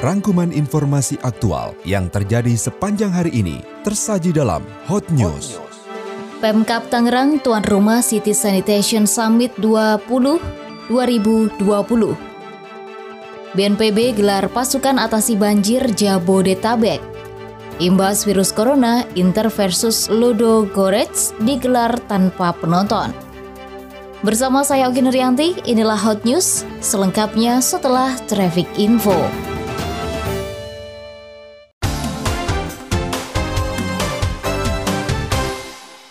Rangkuman informasi aktual yang terjadi sepanjang hari ini tersaji dalam Hot News. Pemkap Tangerang tuan rumah City Sanitation Summit 20 2020. BNPB gelar pasukan atasi banjir Jabodetabek. Imbas virus corona, Inter versus Ludo Goretz digelar tanpa penonton. Bersama saya Oki Nuryanti, inilah Hot News, selengkapnya setelah Traffic Info.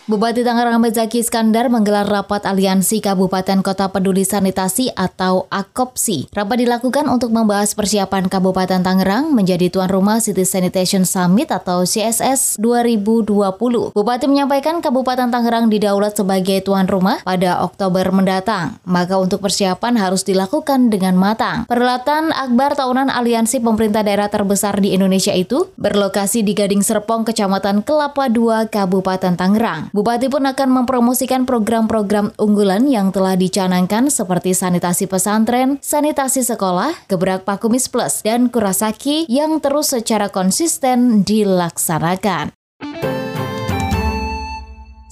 Bupati Tangerang Ahmad Zaki Iskandar menggelar rapat Aliansi Kabupaten Kota Peduli Sanitasi atau AKOPSI. Rapat dilakukan untuk membahas persiapan Kabupaten Tangerang menjadi tuan rumah City Sanitation Summit atau CSS 2020. Bupati menyampaikan Kabupaten Tangerang didaulat sebagai tuan rumah pada Oktober mendatang. Maka untuk persiapan harus dilakukan dengan matang. Perhelatan Akbar tahunan Aliansi Pemerintah Daerah terbesar di Indonesia itu berlokasi di Gading Serpong, Kecamatan Kelapa II, Kabupaten Tangerang. Bupati pun akan mempromosikan program-program unggulan yang telah dicanangkan seperti sanitasi pesantren, sanitasi sekolah, gebrak pakumis plus, dan kurasaki yang terus secara konsisten dilaksanakan.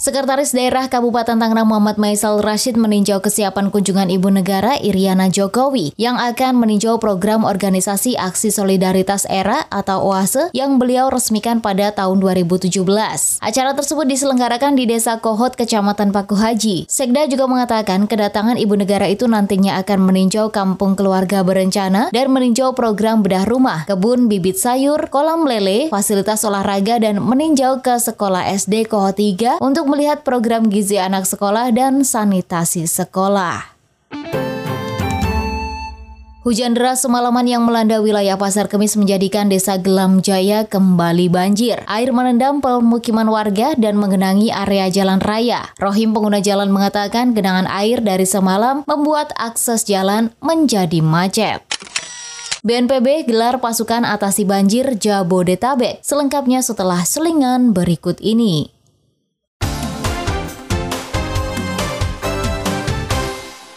Sekretaris Daerah Kabupaten Tangerang Muhammad Maisal Rashid meninjau kesiapan kunjungan Ibu Negara Iriana Jokowi yang akan meninjau program organisasi Aksi Solidaritas Era atau OASE yang beliau resmikan pada tahun 2017. Acara tersebut diselenggarakan di Desa Kohot, Kecamatan Paku Haji. Sekda juga mengatakan kedatangan Ibu Negara itu nantinya akan meninjau kampung keluarga berencana dan meninjau program bedah rumah, kebun bibit sayur, kolam lele, fasilitas olahraga dan meninjau ke sekolah SD Kohot 3 untuk melihat program gizi anak sekolah dan sanitasi sekolah. Hujan deras semalaman yang melanda wilayah Pasar Kemis menjadikan desa Gelam Jaya kembali banjir. Air menendam pemukiman warga dan mengenangi area jalan raya. Rohim pengguna jalan mengatakan genangan air dari semalam membuat akses jalan menjadi macet. BNPB gelar pasukan atasi banjir Jabodetabek. Selengkapnya setelah selingan berikut ini.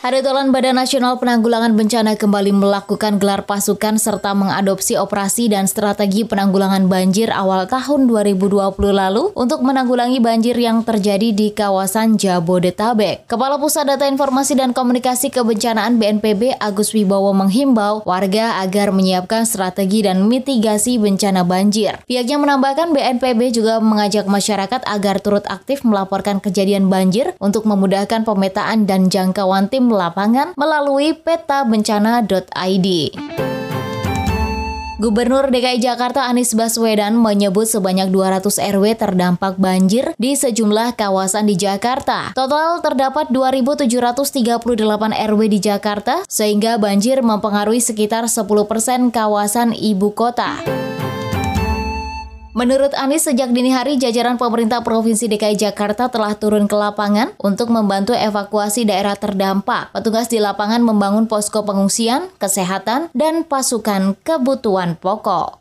Hadetolan Badan Nasional Penanggulangan Bencana kembali melakukan gelar pasukan serta mengadopsi operasi dan strategi penanggulangan banjir awal tahun 2020 lalu untuk menanggulangi banjir yang terjadi di kawasan Jabodetabek. Kepala Pusat Data Informasi dan Komunikasi Kebencanaan BNPB Agus Wibowo menghimbau warga agar menyiapkan strategi dan mitigasi bencana banjir. Pihaknya menambahkan BNPB juga mengajak masyarakat agar turut aktif melaporkan kejadian banjir untuk memudahkan pemetaan dan jangkauan tim lapangan melalui peta bencana.id. Gubernur DKI Jakarta Anies Baswedan menyebut sebanyak 200 RW terdampak banjir di sejumlah kawasan di Jakarta. Total terdapat 2.738 RW di Jakarta, sehingga banjir mempengaruhi sekitar 10% kawasan ibu kota. Menurut Anies, sejak dini hari jajaran pemerintah Provinsi DKI Jakarta telah turun ke lapangan untuk membantu evakuasi daerah terdampak. Petugas di lapangan membangun posko pengungsian, kesehatan, dan pasukan kebutuhan pokok.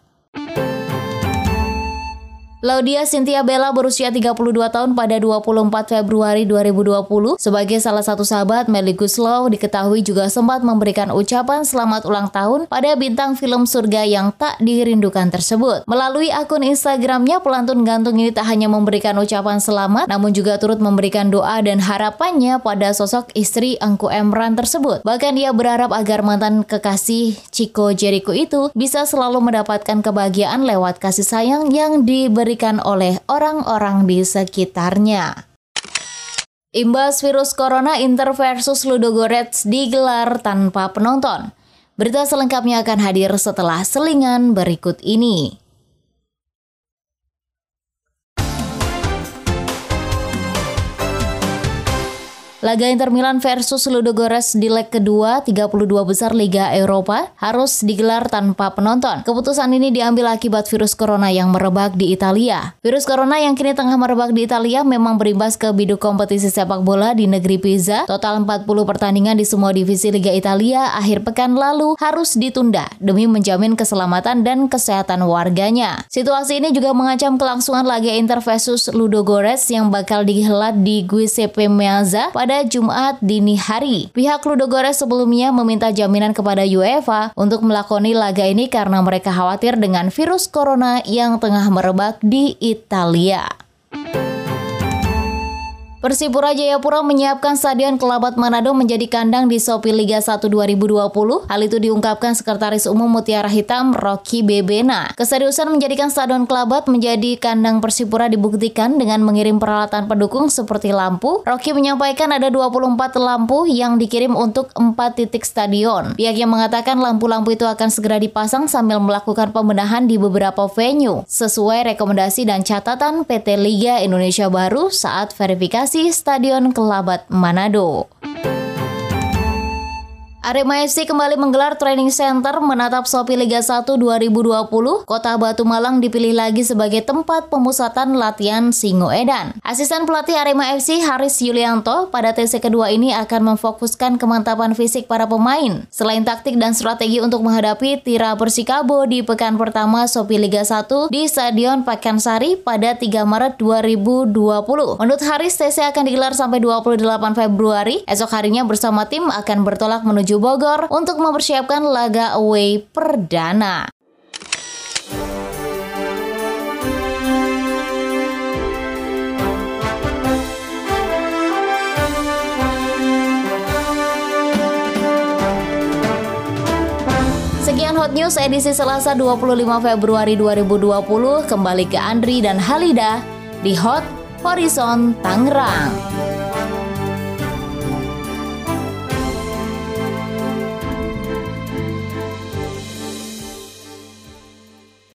Laudia Cynthia Bella berusia 32 tahun pada 24 Februari 2020 sebagai salah satu sahabat Melly Guslow diketahui juga sempat memberikan ucapan selamat ulang tahun pada bintang film surga yang tak dirindukan tersebut. Melalui akun Instagramnya, pelantun gantung ini tak hanya memberikan ucapan selamat, namun juga turut memberikan doa dan harapannya pada sosok istri Engku Emran tersebut. Bahkan ia berharap agar mantan kekasih Chico Jericho itu bisa selalu mendapatkan kebahagiaan lewat kasih sayang yang diberi diberikan oleh orang-orang di sekitarnya. Imbas virus corona Inter versus Ludogorets digelar tanpa penonton. Berita selengkapnya akan hadir setelah selingan berikut ini. Laga Inter Milan versus Ludogorets di leg kedua 32 besar Liga Eropa harus digelar tanpa penonton. Keputusan ini diambil akibat virus corona yang merebak di Italia. Virus corona yang kini tengah merebak di Italia memang berimbas ke biduk kompetisi sepak bola di negeri Pisa. Total 40 pertandingan di semua divisi Liga Italia akhir pekan lalu harus ditunda demi menjamin keselamatan dan kesehatan warganya. Situasi ini juga mengancam kelangsungan laga Inter versus Ludogorets yang bakal dihelat di Giuseppe Meazza pada pada Jumat dini hari. Pihak Ludogorets sebelumnya meminta jaminan kepada UEFA untuk melakoni laga ini karena mereka khawatir dengan virus corona yang tengah merebak di Italia. Persipura Jayapura menyiapkan Stadion Kelabat Manado menjadi kandang di Sopi Liga 1 2020. Hal itu diungkapkan Sekretaris Umum Mutiara Hitam Rocky Bebena. Keseriusan menjadikan Stadion Kelabat menjadi kandang Persipura dibuktikan dengan mengirim peralatan pendukung seperti lampu. Rocky menyampaikan ada 24 lampu yang dikirim untuk 4 titik stadion. Pihaknya mengatakan lampu-lampu itu akan segera dipasang sambil melakukan pembenahan di beberapa venue sesuai rekomendasi dan catatan PT Liga Indonesia Baru saat verifikasi Stadion Kelabat Manado. Arema FC kembali menggelar training center menatap Sopi Liga 1 2020. Kota Batu Malang dipilih lagi sebagai tempat pemusatan latihan Singo Edan. Asisten pelatih Arema FC Haris Yulianto pada TC kedua ini akan memfokuskan kemantapan fisik para pemain. Selain taktik dan strategi untuk menghadapi Tira Persikabo di pekan pertama Sopi Liga 1 di Stadion Pakansari pada 3 Maret 2020. Menurut Haris, TC akan digelar sampai 28 Februari. Esok harinya bersama tim akan bertolak menuju Bogor untuk mempersiapkan laga away perdana. Sekian Hot News edisi Selasa 25 Februari 2020. Kembali ke Andri dan Halida di Hot Horizon Tangerang.